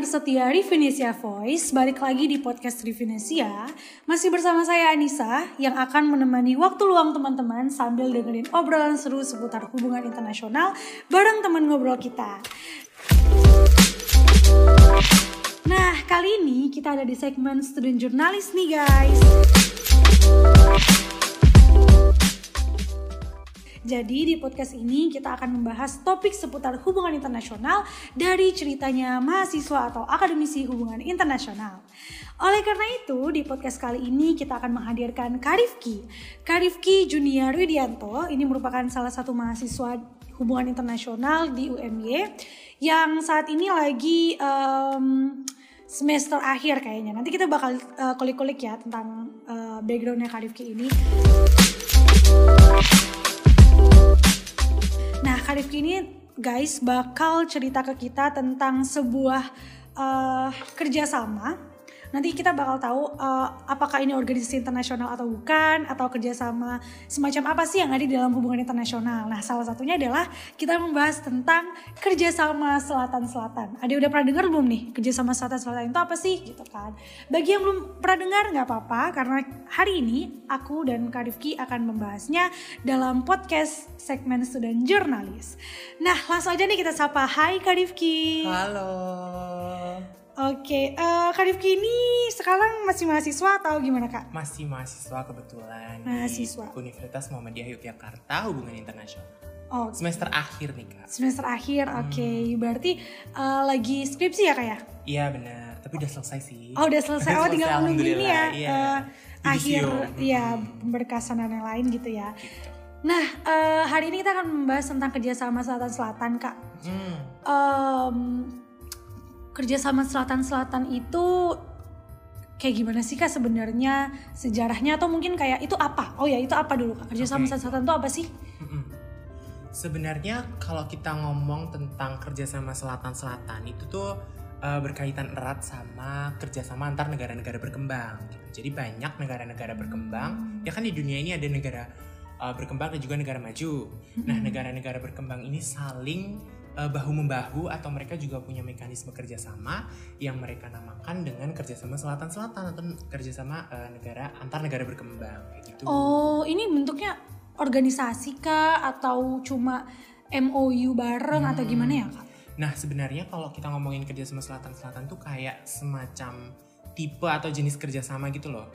pendengar setia Rivinesia Voice, balik lagi di podcast Rivinesia. Masih bersama saya Anissa yang akan menemani waktu luang teman-teman sambil dengerin obrolan seru seputar hubungan internasional bareng teman ngobrol kita. Nah, kali ini kita ada di segmen student jurnalis nih guys. Jadi di podcast ini kita akan membahas topik seputar hubungan internasional dari ceritanya mahasiswa atau akademisi hubungan internasional. Oleh karena itu, di podcast kali ini kita akan menghadirkan Karifki. Karifki Junior Widianto, ini merupakan salah satu mahasiswa hubungan internasional di UMY yang saat ini lagi um, semester akhir kayaknya. Nanti kita bakal uh, kulik-kulik ya tentang uh, backgroundnya Karifki ini. Nah, Karifki ini guys bakal cerita ke kita tentang sebuah uh, kerjasama Nanti kita bakal tahu uh, apakah ini organisasi internasional atau bukan, atau kerjasama semacam apa sih yang ada di dalam hubungan internasional. Nah, salah satunya adalah kita membahas tentang kerjasama selatan-selatan. Ada udah pernah dengar belum nih kerjasama selatan-selatan itu apa sih gitu kan? Bagi yang belum pernah dengar nggak apa-apa, karena hari ini aku dan Karifki akan membahasnya dalam podcast segmen student jurnalis. Nah, langsung aja nih kita sapa. Hai Karifki. Halo. Oke, uh, Kak Rifki ini sekarang masih mahasiswa atau gimana Kak? Masih mahasiswa kebetulan Mahasiswa. di Universitas Muhammadiyah Yogyakarta Hubungan Internasional. Oh, Semester akhir nih kak. semester akhir, oke. Berarti uh, lagi skripsi ya Kak ya? Iya benar, tapi udah selesai sih. Oh udah selesai, oh tinggal menunggu ini ya. iya. uh, akhir, ya Hmm. pemberkasan dan yang lain gitu ya. Gitu. Nah, uh, hari ini kita akan membahas tentang kerjasama selatan-selatan Kak. Hmm. Um, kerjasama selatan-selatan itu kayak gimana sih kak sebenarnya sejarahnya atau mungkin kayak itu apa? Oh ya itu apa dulu kak? Kerjasama Oke. selatan-selatan itu apa sih? Mm-mm. Sebenarnya kalau kita ngomong tentang kerjasama selatan-selatan itu tuh uh, berkaitan erat sama kerjasama antar negara-negara berkembang. gitu. Jadi banyak negara-negara berkembang. Ya kan di dunia ini ada negara uh, berkembang dan juga negara maju. Nah negara-negara berkembang ini saling uh, bahu membahu atau mereka juga punya mekanisme kerjasama yang mereka namakan dengan kerjasama selatan-selatan atau kerjasama uh, negara antar negara berkembang kayak gitu. Oh ini bentuknya organisasi kah atau cuma MOU bareng atau Hmm. gimana ya kak? Nah sebenarnya kalau kita ngomongin kerjasama selatan-selatan tuh kayak semacam tipe atau jenis kerjasama gitu loh.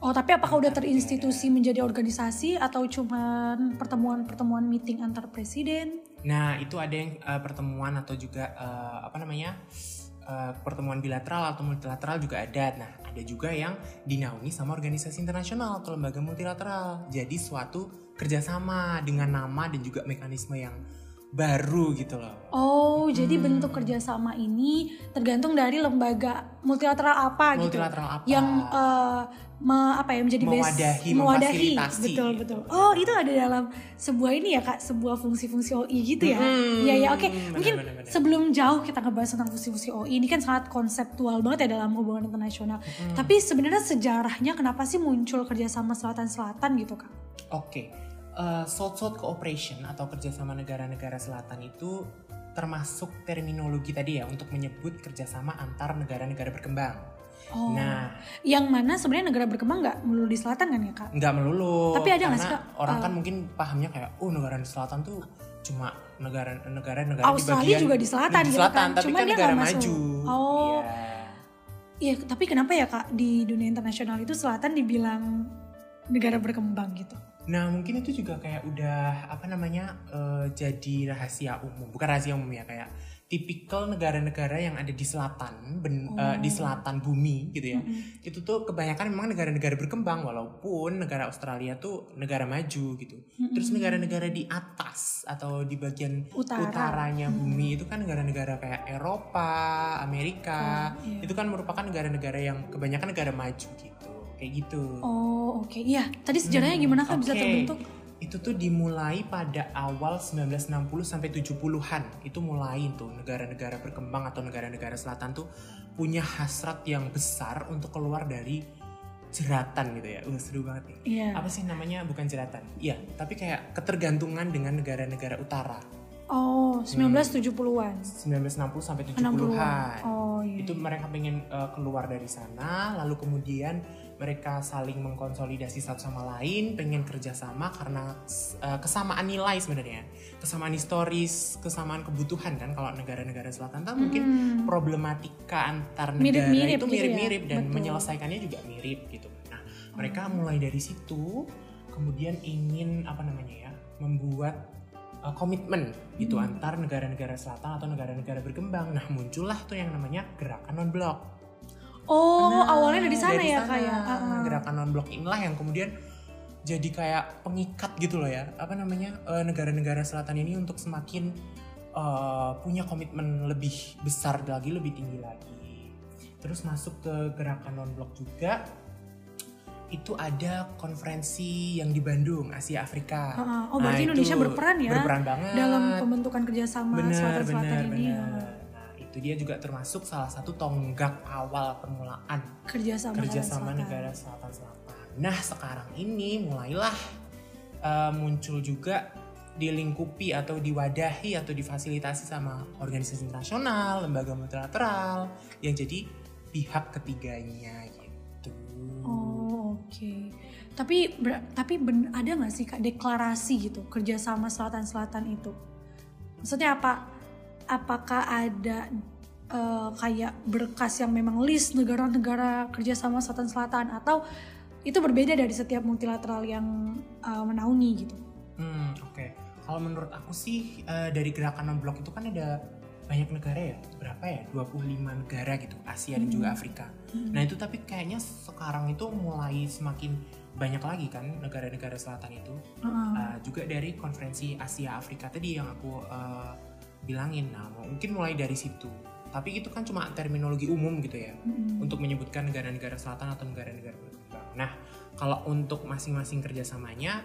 Oh tapi apakah udah terinstitusi menjadi organisasi atau cuma pertemuan-pertemuan meeting antar presiden? Nah itu ada yang uh, pertemuan atau juga uh, apa namanya uh, pertemuan bilateral atau multilateral juga ada. Nah ada juga yang dinaungi sama organisasi internasional atau lembaga multilateral. Jadi suatu kerjasama dengan nama dan juga mekanisme yang baru gitu loh. Oh jadi Hmm. bentuk kerjasama ini tergantung dari lembaga multilateral apa gitu? Multilateral apa? yang uh, me- apa ya menjadi base- Mewadahi, mewadahi memfasilitasi betul betul oh itu ada dalam sebuah ini ya kak sebuah fungsi-fungsi OI gitu ya Mm-mm, iya ya oke benar, mungkin benar, benar. sebelum jauh kita ngebahas tentang fungsi-fungsi OI ini kan sangat konseptual banget ya dalam hubungan internasional tapi sebenarnya sejarahnya kenapa sih muncul kerjasama selatan-selatan gitu kak Oke, eh, South-South Cooperation atau kerjasama negara-negara selatan itu termasuk terminologi tadi ya untuk menyebut kerjasama antar negara-negara berkembang. oh Nah, yang mana sebenarnya negara berkembang nggak melulu di selatan kan ya kak nggak melulu. Tapi ada nggak sih, Kak? Orang Eh, kan mungkin pahamnya kayak, oh negara di selatan tuh cuma negara-negara negara di Australia bagian juga di selatan di gitu selatan, kan. tapi Cuman kan dia negara maju. Oh. Iya. Iya, tapi kenapa ya kak di dunia internasional itu selatan dibilang negara berkembang gitu? Nah mungkin itu juga kayak udah apa namanya eh, jadi rahasia umum, bukan rahasia umum ya kayak tipikal negara-negara yang ada di selatan, ben- eh, di Oh. selatan bumi gitu ya. Mm-mm. Itu tuh kebanyakan memang negara-negara berkembang walaupun negara Australia tuh negara maju gitu. Mm-mm. Terus negara-negara di atas atau di bagian Utara. utaranya Mm-mm. bumi itu kan negara-negara kayak Eropa, Amerika. Oh, iya. Itu kan merupakan negara-negara yang kebanyakan negara maju gitu. Kayak gitu. Oh oke, iya. Tadi sejarahnya Hmm, gimana kak bisa oke. terbentuk? Itu tuh dimulai pada awal 1960 sampai 70-an. Itu mulai tuh negara-negara berkembang atau negara-negara selatan tuh punya hasrat yang besar untuk keluar dari jeratan gitu ya. Uh, seru banget nih. Iya. Apa sih namanya? Bukan jeratan. Iya, tapi kayak ketergantungan dengan negara-negara utara. Oh, 1970-an. 1960 sampai 60-an. 70-an. Oh, iya. Itu mereka pengen uh, keluar dari sana, lalu kemudian mereka saling mengkonsolidasi satu sama lain, pengen kerjasama karena uh, kesamaan nilai sebenarnya, kesamaan historis, kesamaan kebutuhan kan. Kalau negara-negara selatan kan mungkin Hmm. problematika antar negara Mirip-mirip itu gitu ya. mirip-mirip dan Betul. menyelesaikannya juga mirip gitu. Nah, mereka Oh. mulai dari situ, kemudian ingin apa namanya ya, membuat uh, komitmen gitu Hmm. antar negara-negara selatan atau negara-negara berkembang. Nah, muncullah tuh yang namanya gerakan non blok. Oh, Nah, awalnya dari sana ya sana. kayak. Gerakan non blok inilah yang kemudian jadi kayak pengikat gitu loh ya. Apa namanya? eh, negara-negara selatan ini untuk semakin eh, punya komitmen lebih besar lagi, lebih tinggi lagi. Terus masuk ke gerakan non blok juga itu ada konferensi yang di Bandung, Asia Afrika. Oh, berarti Nah, Indonesia berperan ya Berperan banget dalam pembentukan kerjasama selatan-selatan ini. benar nah itu dia juga termasuk salah satu tonggak awal permulaan Kerjasama, kerjasama selatan. negara selatan selatan nah sekarang ini mulailah eh, muncul juga dilingkupi atau diwadahi atau difasilitasi sama organisasi internasional lembaga multilateral yang jadi pihak ketiganya gitu Oh, oke. Tapi ber- tapi ben- ada nggak sih kak deklarasi gitu kerjasama selatan-selatan itu? Maksudnya apa? Apakah ada eh, kayak berkas yang memang list negara-negara kerjasama selatan-selatan atau itu berbeda dari setiap multilateral yang eh, menaungi gitu? Hmm, oke. Kalau menurut aku sih eh, dari gerakan non blok itu kan ada banyak negara ya, berapa ya? 25 negara gitu, Asia dan juga Hmm. Afrika. Nah, itu tapi kayaknya sekarang itu mulai semakin banyak lagi kan negara-negara selatan itu. Heeh. Eh, juga dari konferensi Asia Afrika tadi yang aku eh, bilangin. Nah, mungkin mulai dari situ. Tapi itu kan cuma terminologi umum gitu ya Mm-mm. untuk menyebutkan negara-negara selatan atau negara-negara berkembang. Nah, kalau untuk masing-masing kerjasamanya,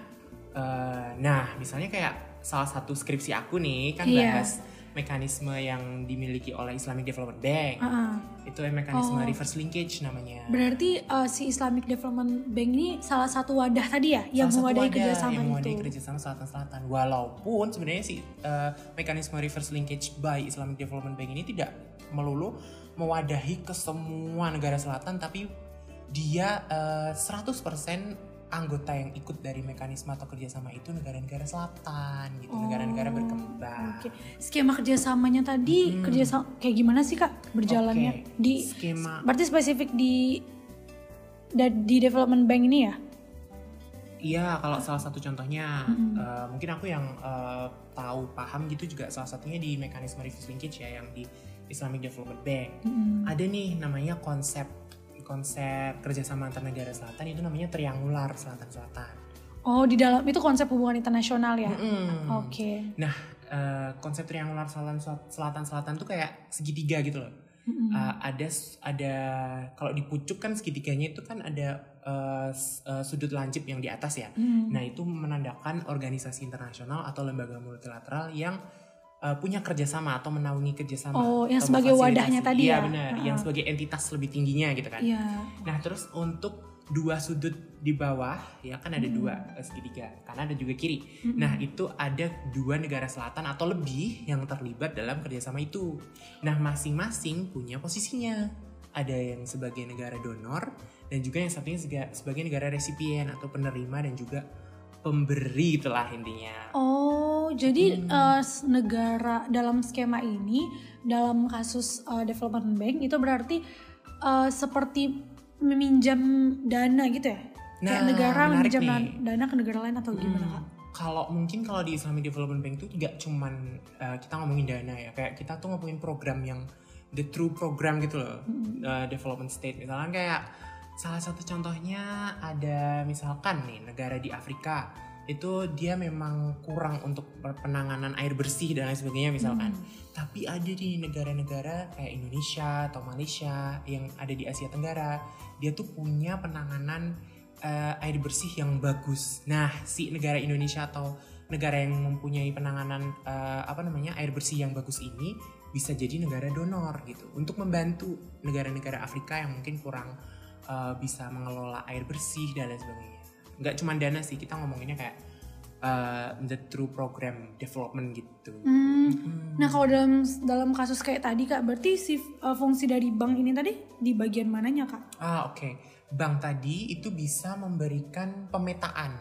eh, nah misalnya kayak salah satu skripsi aku nih kan Iya. bahas mekanisme yang dimiliki oleh Islamic Development Bank. Heeh. Itu mekanisme Oh. reverse linkage namanya. Berarti eh, si Islamic Development Bank ini salah satu wadah tadi ya yang Salah satu mewadahi wadah kerjasama yang mewadahi itu. kerjasama selatan-selatan. Walaupun sebenarnya si eh, mekanisme reverse linkage by Islamic Development Bank ini tidak melulu mewadahi ke semua negara selatan, tapi dia eh, 100% anggota yang ikut dari mekanisme atau kerjasama itu negara-negara selatan gitu, negara-negara Oh, berkembang. Oke, skema kerjasamanya tadi Hmm. kerjasama kayak gimana sih kak berjalannya Oke, di skema berarti spesifik di di development bank ini ya? Iya, kalau salah satu contohnya Mm-mm. eh, mungkin aku yang eh, tahu paham gitu juga salah satunya di mekanisme reverse linkage ya yang di Islamic Development Bank. Mm-mm. Ada nih namanya konsep konsep kerjasama antar negara selatan itu namanya triangular selatan-selatan. Oh di dalam itu konsep hubungan internasional ya? Mm-mm. Oke. Eh, konsep triangular selatan selatan-selatan tuh kayak segitiga gitu loh. Mm-mm. Uh, ada ada kalau di pucuk kan segitiganya itu kan ada uh, uh, sudut lancip yang di atas ya. Mm. Nah itu menandakan organisasi internasional atau lembaga multilateral yang uh, punya kerjasama atau menaungi kerjasama. Oh, yang sebagai wadahnya tadi Iya ya? benar, Ha-ha. yang sebagai entitas lebih tingginya gitu kan. Iya. Nah terus untuk dua sudut di bawah ya kan ada Hmm. dua uh, segitiga, karena ada juga kiri. Mm-mm. Nah itu ada dua negara selatan atau lebih yang terlibat dalam kerjasama itu. Nah masing-masing punya posisinya. Ada yang sebagai negara donor dan juga yang satunya sebagai negara resipien atau penerima dan juga pemberi itulah intinya. Oh, jadi Hmm. s- negara dalam skema ini dalam kasus eh, development bank itu berarti eh, seperti meminjam dana gitu ya? Kayak Nah, negara menarik meminjam nih. dan- dana ke negara lain atau gimana Hmm, kak? Kalau mungkin kalau di Islamic Development Bank itu nggak cuman uh, kita ngomongin dana ya, kayak kita tuh ngomongin program yang the true program gitu loh, Mm-mm. uh, development state. Misalnya kayak salah satu contohnya ada misalkan nih negara di Afrika itu dia memang kurang untuk penanganan air bersih dan lain sebagainya misalkan. Hmm. Tapi ada di negara-negara kayak Indonesia atau Malaysia yang ada di Asia Tenggara, dia tuh punya penanganan eh, air bersih yang bagus. Nah, si negara Indonesia atau negara yang mempunyai penanganan eh, apa namanya air bersih yang bagus ini bisa jadi negara donor gitu untuk membantu negara-negara Afrika yang mungkin kurang eh, bisa mengelola air bersih dan lain sebagainya. Nggak cuma dana sih, kita ngomonginnya kayak uh, the true program development gitu. Hmm. Hmm. Nah kalau dalam dalam kasus kayak tadi kak, berarti si uh, fungsi dari bank ini tadi di bagian mananya kak? Ah oke, bank tadi itu bisa memberikan pemetaan.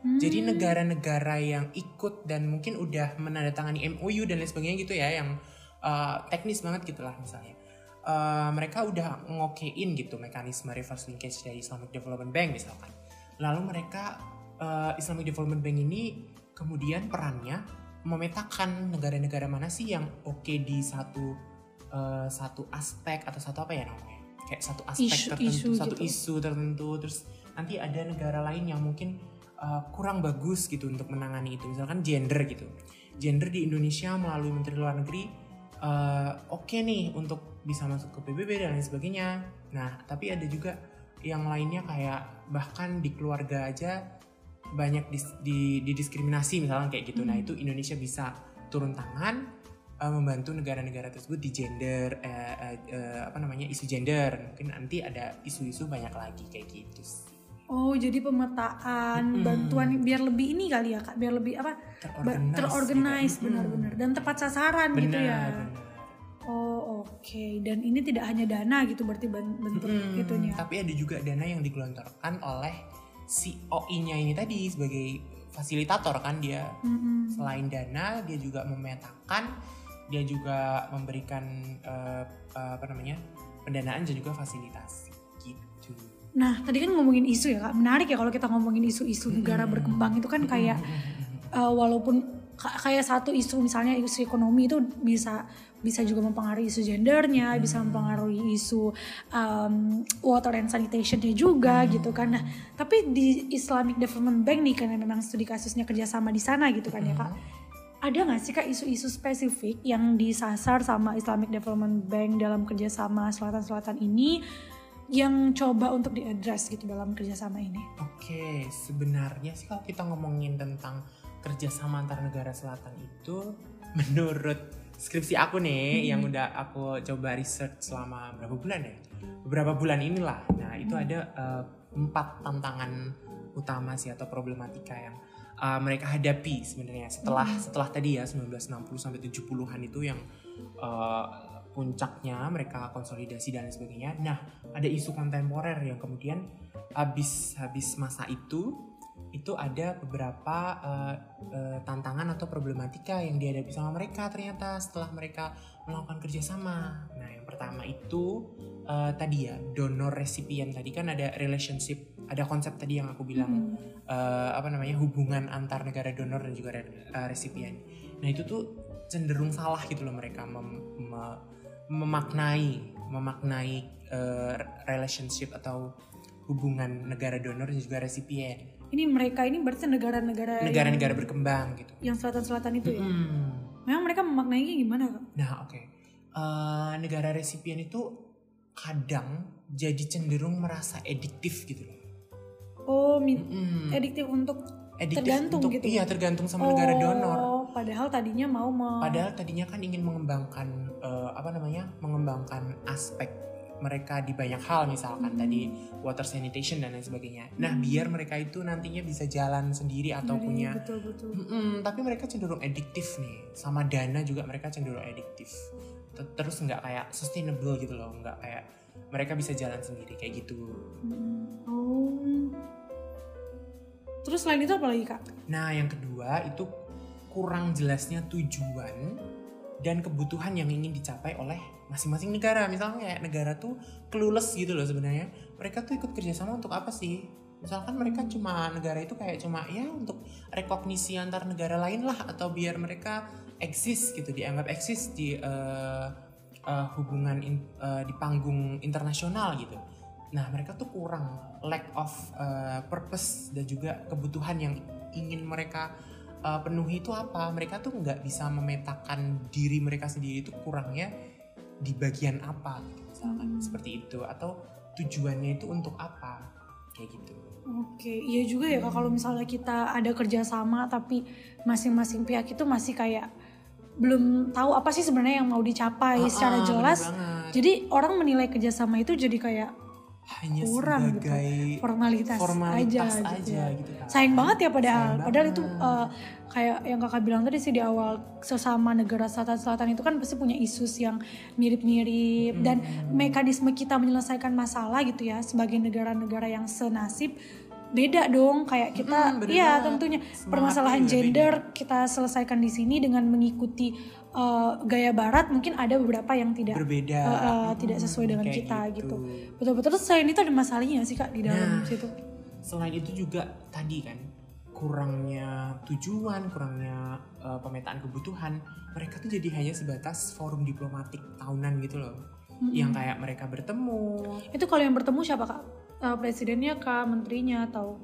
Hmm. Jadi negara-negara yang ikut dan mungkin udah menandatangani MOU dan lain sebagainya gitu ya, yang uh, teknis banget gitulah misalnya. Uh, mereka udah ngokein gitu mekanisme reverse linkage dari Islamic Development Bank misalkan. Lalu mereka uh, Islamic Development Bank ini kemudian perannya memetakan negara-negara mana sih yang oke di satu uh, satu aspek atau satu apa ya namanya kayak satu aspek Isu- tertentu isu satu gitu. isu tertentu terus nanti ada negara lain yang mungkin uh, kurang bagus gitu untuk menangani itu misalkan gender gitu gender di Indonesia melalui Menteri Luar Negeri uh, oke nih untuk bisa masuk ke PBB dan lain sebagainya nah tapi ada juga yang lainnya kayak bahkan di keluarga aja banyak dis- di, didiskriminasi misalnya kayak gitu nah Hmm. itu Indonesia bisa turun tangan uh, membantu negara-negara tersebut di gender eh, eh, eh, apa namanya isu gender mungkin nanti ada isu-isu banyak lagi kayak gitu sih. Oh jadi pemetaan, Mm-mm. bantuan biar lebih ini kali ya kak, biar lebih apa? terorganize terorganize gitu. benar-benar Mm-mm. dan tepat sasaran gitu Benar, ya. benar. Oh oke, dan ini tidak hanya dana gitu berarti ben- bentuk Mm-mm. itunya. Tapi ada juga dana yang digelontorkan oleh si OI-nya ini tadi sebagai fasilitator kan dia Mm-mm. selain dana dia juga memetakan dia juga memberikan eh, apa namanya pendanaan dan juga fasilitasi gitu. Nah tadi kan ngomongin isu ya kak, menarik ya kalau kita ngomongin isu-isu negara berkembang itu kan kayak uh, walaupun kayak satu isu misalnya isu ekonomi itu bisa bisa juga mempengaruhi isu gendernya, bisa mempengaruhi isu um, water and sanitationnya juga gitu kan. Nah, tapi di Islamic Development Bank nih karena memang studi kasusnya kerjasama di sana gitu kan ya kak. Ada nggak sih kak isu-isu spesifik yang disasar sama Islamic Development Bank dalam kerjasama selatan-selatan ini yang coba untuk diadres gitu dalam kerjasama ini? Oke, sebenarnya sih kalau kita ngomongin tentang kerjasama antar negara selatan itu, menurut skripsi aku nih Hmm. yang udah aku coba research selama berapa bulan ya? Beberapa bulan inilah. Nah itu Hmm. ada eh, empat tantangan utama sih atau problematika yang eh, mereka hadapi sebenarnya setelah Hmm. setelah tadi ya 1960 sampai 70-an itu yang eh, puncaknya mereka konsolidasi dan lain sebagainya. Nah, ada isu kontemporer yang kemudian habis habis masa itu itu ada beberapa eh, eh, tantangan atau problematika yang dihadapi sama mereka ternyata setelah mereka melakukan kerjasama. Nah, yang pertama itu eh, tadi ya donor recipient tadi kan ada relationship, ada konsep tadi yang aku bilang Hmm. eh, apa namanya hubungan antar negara donor dan juga re- eh, resipien. Nah itu tuh cenderung salah gitu loh mereka mem- me- memaknai memaknai eh, relationship atau hubungan negara donor dan juga resipien. Ini mereka ini berarti negara-negara Negara-negara berkembang gitu. yang selatan-selatan itu ya. Mm. Memang mereka memaknainya gimana kak? Nah oke, Eh, negara resipien itu kadang jadi cenderung merasa ediktif gitu loh. Oh, Mm. ediktif untuk Ediktif tergantung untuk- gitu. Iya tergantung sama negara donor. Oh, padahal tadinya mau me- Padahal tadinya kan ingin mengembangkan eh, apa namanya, mengembangkan aspek mereka di banyak hal misalkan tadi water sanitation dan lain sebagainya. Nah Hmm. biar mereka itu nantinya bisa jalan sendiri atau Dari- punya, betul betul. Tapi mereka cenderung ediktif nih. Sama dana juga mereka cenderung ediktif. Ter- Terus nggak kayak sustainable gitu loh, nggak kayak mereka bisa jalan sendiri kayak gitu. Hmm. Oh. Terus selain itu apa lagi kak? Nah, yang kedua itu kurang jelasnya tujuan dan kebutuhan yang ingin dicapai oleh masing-masing negara. Misalnya kayak negara tuh clueless gitu loh sebenarnya. Mereka tuh ikut kerjasama untuk apa sih? Misalkan mereka cuma negara itu kayak cuma ya untuk rekognisi antar negara lain lah atau biar mereka eksis gitu dianggap eksis di eh, eh, hubungan in- eh, di panggung internasional gitu. Nah mereka tuh kurang lack of uh, purpose dan juga kebutuhan yang ingin mereka uh, penuhi itu apa? Mereka tuh nggak bisa memetakan diri mereka sendiri itu kurangnya di bagian apa, gitu, misalkan Hmm. seperti itu atau tujuannya itu untuk apa kayak gitu. Oke, iya juga ya kak kalau misalnya kita ada kerjasama tapi masing-masing pihak itu masih kayak belum tahu apa sih sebenarnya yang mau dicapai Ah, secara ah, jelas. Jadi orang menilai kerjasama itu jadi kayak hanya kurang gitu. sebagai formalitas, formalitas aja, aja, gitu. gitu kan. Sayang banget ya padahal. Sayang Padahal itu uh, kayak yang kakak bilang tadi sih di awal sesama negara selatan-selatan itu kan pasti punya isus yang mirip-mirip dan mekanisme kita menyelesaikan masalah gitu ya sebagai negara-negara yang senasib beda dong kayak kita beda iya tentunya Semangatnya permasalahan gender kita selesaikan di sini dengan mengikuti uh, gaya barat mungkin ada beberapa yang tidak berbeda uh, uh, tidak sesuai dengan kita gitu. Betul-betul terus selain itu ada masalahnya sih kak di dalam Nah. situ. selain itu juga tadi kan kurangnya tujuan kurangnya uh, pemetaan kebutuhan mereka tuh jadi hanya sebatas forum diplomatik tahunan gitu loh Mm-mm. yang kayak mereka bertemu Itu kalau yang bertemu siapa kak? Eh, presidennya kak, menterinya atau?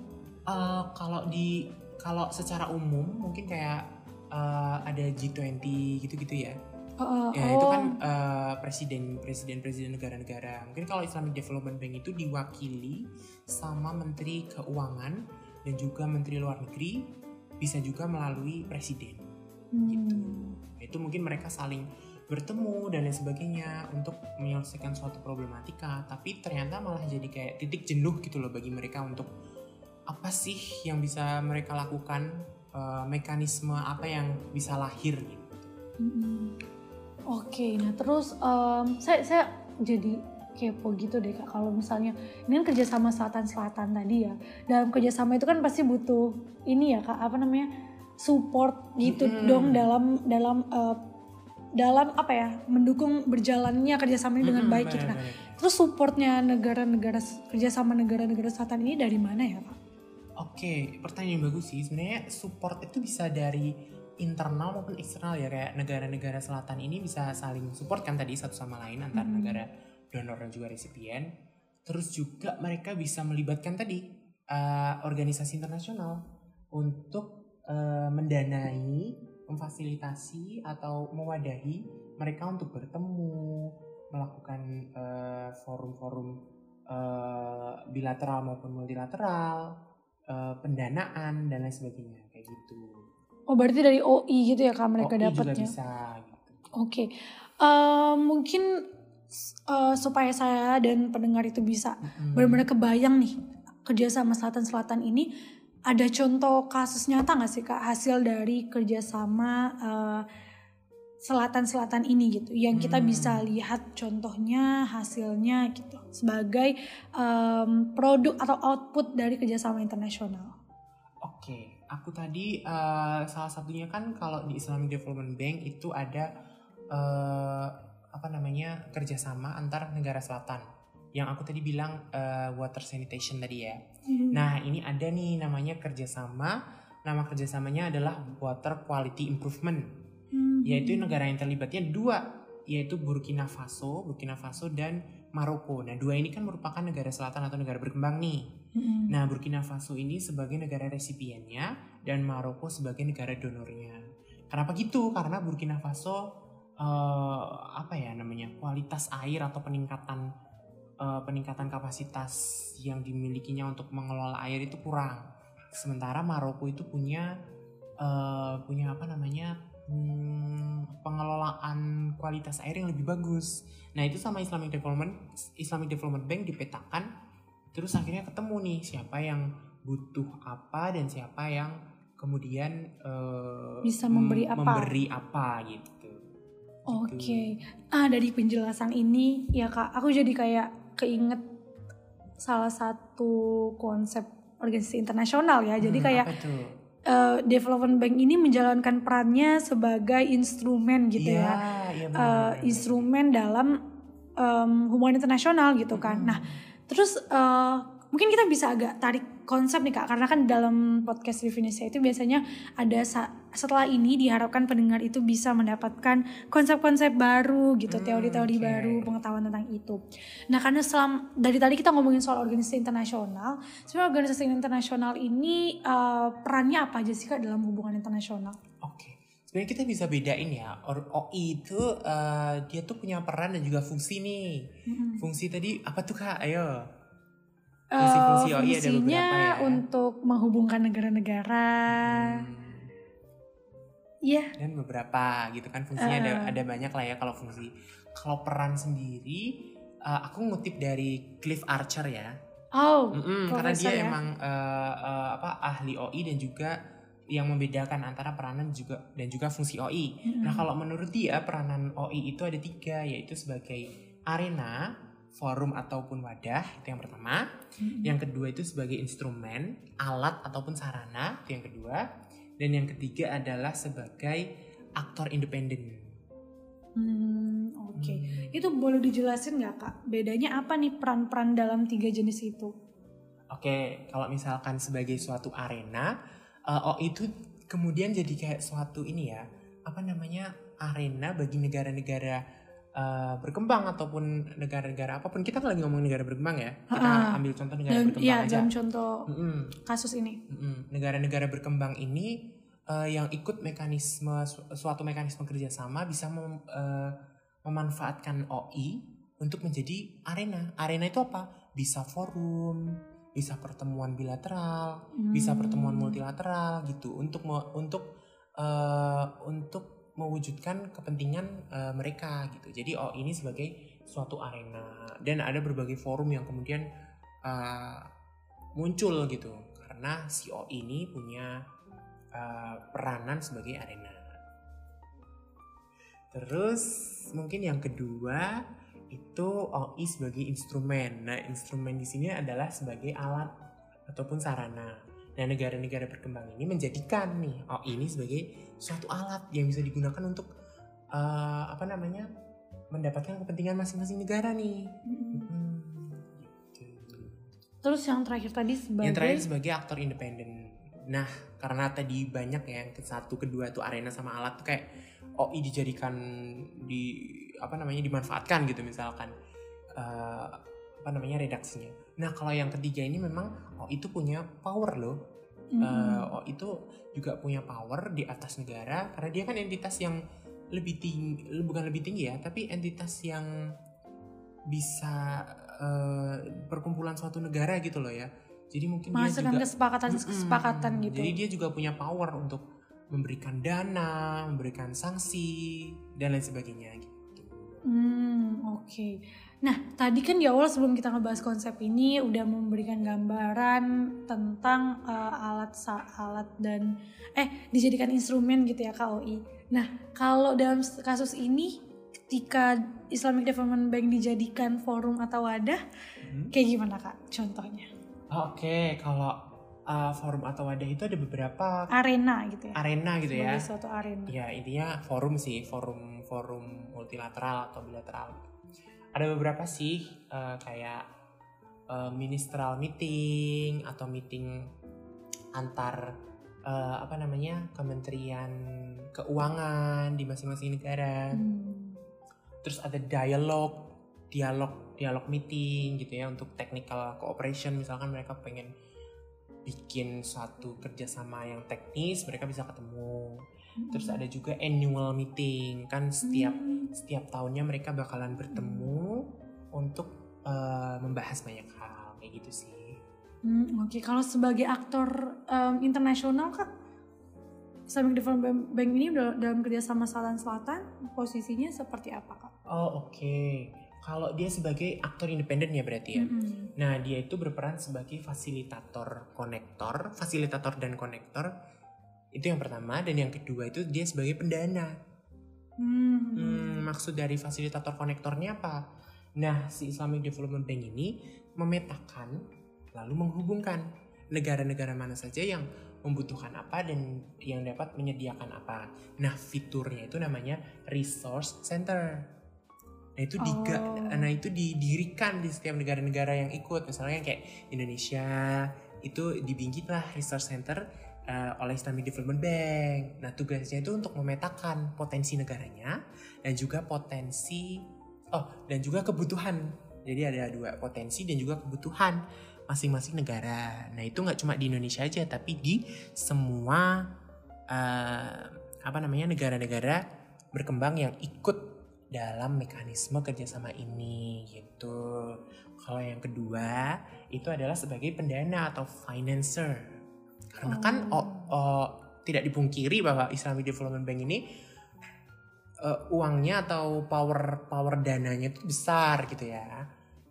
Uh, kalau di kalau secara umum mungkin kayak uh, ada G20 gitu-gitu ya Oh, Ya oh, itu kan uh, presiden presiden presiden negara-negara. Mungkin kalau Islamic Development Bank itu diwakili sama Menteri Keuangan dan juga Menteri Luar Negeri, bisa juga melalui presiden. hmm. gitu. Itu mungkin mereka saling bertemu dan lain sebagainya untuk menyelesaikan suatu problematika. Tapi ternyata malah jadi kayak titik jenuh gitu loh bagi mereka untuk apa sih yang bisa mereka lakukan, uh, mekanisme apa yang bisa lahir gitu. Mm-mm. Oke, nah terus em, saya saya jadi kepo gitu deh kak. Kalau misalnya ini kan kerjasama selatan-selatan tadi ya. Dalam kerjasama itu kan pasti butuh ini ya kak, apa namanya support gitu Mm-mm. dong dalam dalam eh, dalam apa ya mendukung berjalannya kerjasama ini dengan Mm-mm, baik gitu. Nah, terus supportnya negara-negara kerjasama negara-negara selatan ini dari mana ya kak? Oke, pertanyaan yang bagus sih. Sebenarnya support itu bisa dari internal maupun eksternal ya. Kayak negara-negara selatan ini bisa saling support kan tadi satu sama lain antar Mhm. negara donor dan juga resipien. Terus juga mereka bisa melibatkan tadi eh, organisasi internasional untuk eh, mendanai, memfasilitasi atau mewadahi mereka untuk bertemu, melakukan eh, forum-forum eh, bilateral maupun multilateral, eh, pendanaan dan lain sebagainya kayak gitu. Oh berarti dari OI gitu ya kak mereka OI juga dapatnya? bisa gitu. Oke, Eh, mungkin eh, supaya saya dan pendengar itu bisa Mm-mm. benar-benar kebayang nih kerjasama selatan-selatan ini ada contoh kasus nyata nggak sih kak hasil dari kerjasama eh, selatan-selatan ini gitu yang kita Hmm. bisa lihat contohnya hasilnya gitu sebagai em, produk atau output dari kerjasama internasional. Oke, aku tadi eh, salah satunya kan kalau di Islamic Development Bank itu ada eh, apa namanya kerjasama antar negara selatan. Yang aku tadi bilang eh, water sanitation tadi ya. Nah ini ada nih namanya kerjasama. Nama kerjasamanya adalah water quality improvement. Hmm. Yaitu negara yang terlibatnya dua, yaitu Burkina Faso, Burkina Faso dan Maroko. Nah dua ini kan merupakan negara selatan atau negara berkembang nih. Mm-mm. Nah, Burkina Faso ini sebagai negara resipiennya dan Maroko sebagai negara donornya. Kenapa gitu? Karena Burkina Faso eh, apa ya namanya kualitas air atau peningkatan eh, peningkatan kapasitas yang dimilikinya untuk mengelola air itu kurang. Sementara Maroko itu punya eh, punya apa namanya hmm, pengelolaan kualitas air yang lebih bagus. Nah itu sama Islamic Development Islamic Development Bank dipetakan terus akhirnya ketemu nih siapa yang butuh apa dan siapa yang kemudian eh, Bisa memberi mem- apa. memberi apa gitu. Oke, ah dari penjelasan ini ya kak, aku jadi kayak keinget salah satu konsep organisasi internasional ya. Jadi Hmm, kayak eh, development bank ini menjalankan perannya sebagai instrumen gitu Iya, ya, iya Eh, benar. instrumen dalam em, hubungan internasional gitu kan. Hmm. Nah, terus eh, mungkin kita bisa agak tarik konsep nih kak, karena kan dalam podcast definisi itu biasanya ada setelah ini diharapkan pendengar itu bisa mendapatkan konsep-konsep baru gitu, Hmm, teori-teori oke. baru, pengetahuan tentang itu. Nah, karena selam dari tadi kita ngomongin soal organisasi internasional, sebenarnya organisasi internasional ini eh, perannya apa aja sih kak dalam hubungan internasional? Oke. Sebenarnya kita bisa bedain ya. OI itu eh, dia tuh punya peran dan juga fungsi nih. Mm-mm. Fungsi tadi apa tuh Kak? Ayo. Eh, Fungsi-fungsi OI ada fungsinya beberapa ya. untuk menghubungkan negara-negara. Hmm. Iya. dan beberapa gitu kan fungsinya ada Uh. ada banyak lah ya kalau fungsi kalau peran sendiri uh, aku ngutip dari Cliff Archer ya. Oh, Mm-mm, karena profesor dia ya? emang uh, uh, apa ahli OI dan juga yang membedakan antara peranan juga dan juga fungsi OI. Mm-mm. Nah kalau menurut dia peranan OI itu ada tiga yaitu sebagai arena, forum ataupun wadah itu yang pertama. Mm-mm. Yang kedua itu sebagai instrumen, alat ataupun sarana itu yang kedua. Dan yang ketiga adalah sebagai aktor independen. Hmm, oke. Hmm. Itu boleh dijelasin nggak kak? Bedanya apa nih peran-peran dalam tiga jenis itu? Oke, kalau misalkan sebagai suatu arena, eh, oh itu kemudian jadi kayak suatu ini ya, apa namanya arena bagi negara-negara eh, berkembang ataupun negara-negara apa pun. Kita kan lagi ngomong negara berkembang ya. Kita Ah, ambil contoh negara Dalam, berkembang ya, aja. dalam contoh Mm-mm, kasus ini. Negara-negara berkembang ini eh, yang ikut mekanisme su- suatu mekanisme kerjasama bisa mem- eh, memanfaatkan OI untuk menjadi arena. Arena itu apa? Bisa forum, bisa pertemuan bilateral, bisa Hmm. pertemuan multilateral gitu untuk untuk eh, untuk mewujudkan kepentingan eh, mereka gitu. Jadi OI ini sebagai suatu arena dan ada berbagai forum yang kemudian eh, muncul gitu karena si OI ini punya eh, peranan sebagai arena. Terus mungkin yang kedua itu OI sebagai instrumen. Nah, instrumen di sini adalah sebagai alat ataupun sarana. Nah, negara-negara berkembang ini menjadikan nih OI ini sebagai suatu alat yang bisa digunakan untuk eh, apa namanya? mendapatkan kepentingan masing-masing negara nih. Hmm, gitu. Terus yang terakhir tadi sebagai Yang terakhir sebagai aktor independen. Nah, karena tadi banyak ya satu, kedua tuh arena sama alat tuh kayak OI dijadikan di apa namanya dimanfaatkan gitu misalkan eh, apa namanya redaksinya. Nah, kalau yang ketiga ini memang OI itu punya power loh. Mm-mm. Eh, OI itu juga punya power di atas negara karena dia kan entitas yang lebih tinggi, bukan lebih tinggi ya, tapi entitas yang bisa eh, perkumpulan suatu negara gitu loh ya. Jadi mungkin dia menghasilkan juga kesepakatan Mm-mm. kesepakatan gitu. Jadi dia juga punya power untuk memberikan dana, memberikan sanksi dan lain sebagainya gitu. Hmm, oke. Nah, tadi kan di awal sebelum kita ngebahas konsep ini udah memberikan gambaran tentang eh, alat alat dan eh dijadikan instrumen gitu ya KOI. Nah, kalau dalam kasus ini ketika Islamic Development Bank dijadikan forum atau wadah, Mhm. kayak gimana Kak contohnya? Oke, kalau uh, forum atau wadah itu ada beberapa Arena gitu ya. arena gitu ya. Sebagai suatu arena. Ya intinya forum sih, forum forum multilateral atau bilateral. Ada beberapa sih uh, kayak uh, ministerial meeting atau meeting antar uh, apa namanya kementerian keuangan di masing-masing negara. Hmm. Terus ada dialog, dialog, dialog meeting gitu ya untuk technical cooperation misalkan mereka pengen bikin suatu kerjasama yang teknis mereka bisa ketemu. Terus ada juga annual meeting kan setiap Hmm. setiap tahunnya mereka bakalan bertemu untuk eh, membahas banyak hal kayak gitu sih. Hmm, Oke, kalau sebagai aktor em, internasional kak, Islamic Development Bank ini udah dalam kerjasama Selatan-Selatan posisinya seperti apa kak? Oh oke. Kalau dia sebagai aktor independen ya berarti ya. Mm-mm. Nah, dia itu berperan sebagai fasilitator konektor, fasilitator dan konektor. Itu yang pertama dan yang kedua itu dia sebagai pendana. Hmm. Hmm, maksud dari fasilitator konektornya apa? Nah, si Islamic Development Bank ini memetakan lalu menghubungkan negara-negara mana saja yang membutuhkan apa dan yang dapat menyediakan apa. Nah, fiturnya itu namanya resource center. Nah, itu diga, Oh. nah itu didirikan di setiap negara-negara yang ikut. Misalnya kayak Indonesia itu dibikinlah resource center eh, oleh Islamic Development Bank. Nah, tugasnya itu untuk memetakan potensi negaranya dan juga potensi oh dan juga kebutuhan. Jadi ada dua potensi dan juga kebutuhan masing-masing negara. Nah, itu nggak cuma di Indonesia aja tapi di semua eh, apa namanya negara-negara berkembang yang ikut dalam mekanisme kerjasama ini gitu. Kalau yang kedua itu adalah sebagai pendana atau financer. Karena kan Oh. oh, oh, tidak dipungkiri bahwa Islamic Development Bank ini eh, uangnya atau power power dananya itu besar gitu ya.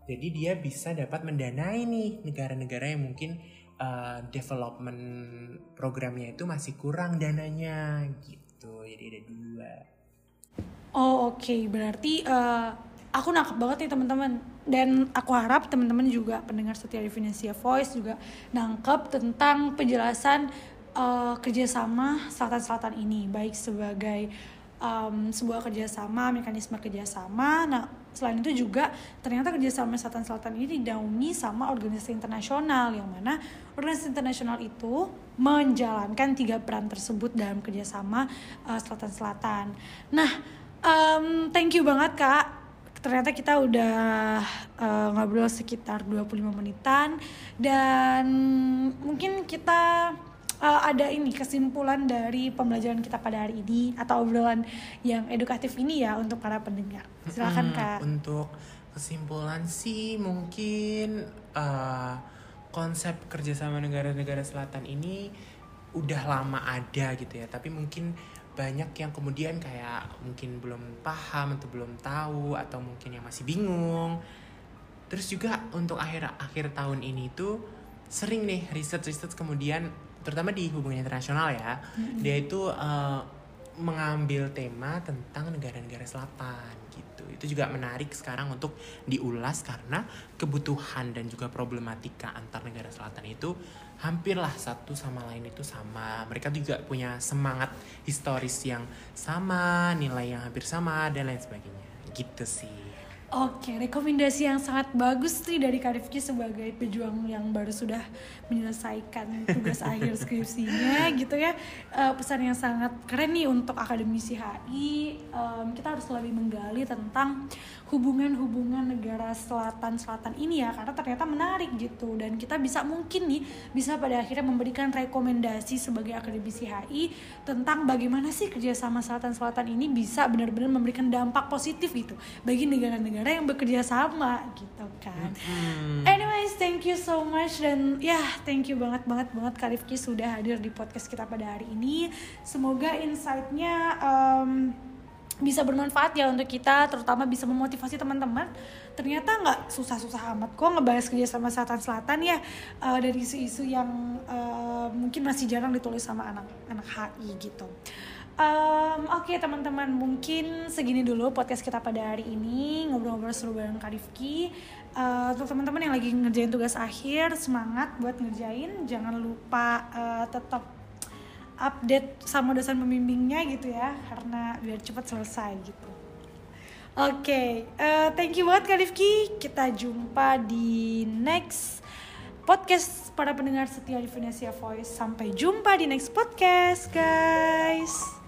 Jadi dia bisa dapat mendanai nih negara-negara yang mungkin uh, development programnya itu masih kurang dananya gitu. Jadi ada dua. Oh oke, okay. berarti uh, aku nangkep banget nih teman-teman dan aku harap teman-teman juga pendengar setia Definisia Voice juga nangkep tentang penjelasan uh, kerjasama selatan-selatan ini baik sebagai um, sebuah kerjasama, mekanisme kerjasama. Nah, selain itu juga ternyata kerjasama selatan-selatan ini didaungi sama organisasi internasional yang mana organisasi internasional itu menjalankan tiga peran tersebut dalam kerjasama uh, selatan-selatan. Nah, um, thank you banget kak. Ternyata kita udah uh, ngobrol sekitar 25 menitan dan mungkin kita uh, ada ini kesimpulan dari pembelajaran kita pada hari ini atau obrolan yang edukatif ini ya untuk para pendengar. Silakan hmm, kak. Untuk kesimpulan sih mungkin uh, konsep kerjasama negara-negara selatan ini udah lama ada gitu ya, tapi mungkin banyak yang kemudian kayak mungkin belum paham atau belum tahu atau mungkin yang masih bingung. Terus juga untuk akhir akhir tahun ini tuh sering nih riset-riset kemudian terutama di hubungan internasional ya mm-hmm. dia itu uh, mengambil tema tentang negara-negara selatan gitu. Itu juga menarik sekarang untuk diulas karena kebutuhan dan juga problematika antar negara selatan itu hampirlah satu sama lain itu sama. Mereka juga punya semangat historis yang sama nilai yang hampir sama dan lain sebagainya. Gitu sih Oke, rekomendasi yang sangat bagus sih dari Kak Rifki sebagai pejuang yang baru sudah menyelesaikan tugas akhir skripsinya gitu ya. Uh, pesan yang sangat keren nih untuk akademisi HI. Um, kita harus lebih menggali tentang hubungan-hubungan negara selatan-selatan ini ya karena ternyata menarik gitu dan kita bisa mungkin nih bisa pada akhirnya memberikan rekomendasi sebagai akademisi HI tentang bagaimana sih kerjasama selatan-selatan ini bisa benar-benar memberikan dampak positif gitu bagi negara-negara yang bekerja sama gitu kan. Mm-hmm. Anyways, thank you so much dan ya yeah, thank you banget banget banget Karifki sudah hadir di podcast kita pada hari ini. Semoga insightnya um, bisa bermanfaat ya untuk kita terutama bisa memotivasi teman-teman ternyata nggak susah-susah amat kok ngebahas kerja sama selatan-selatan ya uh, dari isu-isu yang uh, mungkin masih jarang ditulis sama anak-anak HI gitu um, oke okay, teman-teman mungkin segini dulu podcast kita pada hari ini ngobrol-ngobrol seru bareng Kak Rifki uh, untuk teman-teman yang lagi ngerjain tugas akhir semangat buat ngerjain jangan lupa uh, tetap update sama dosen pembimbingnya gitu ya karena biar cepat selesai gitu. Oke, okay, uh, eh, thank you banget Kak Rifki. Kita jumpa di next podcast para pendengar setia di Venesia Voice. Sampai jumpa di next podcast, guys.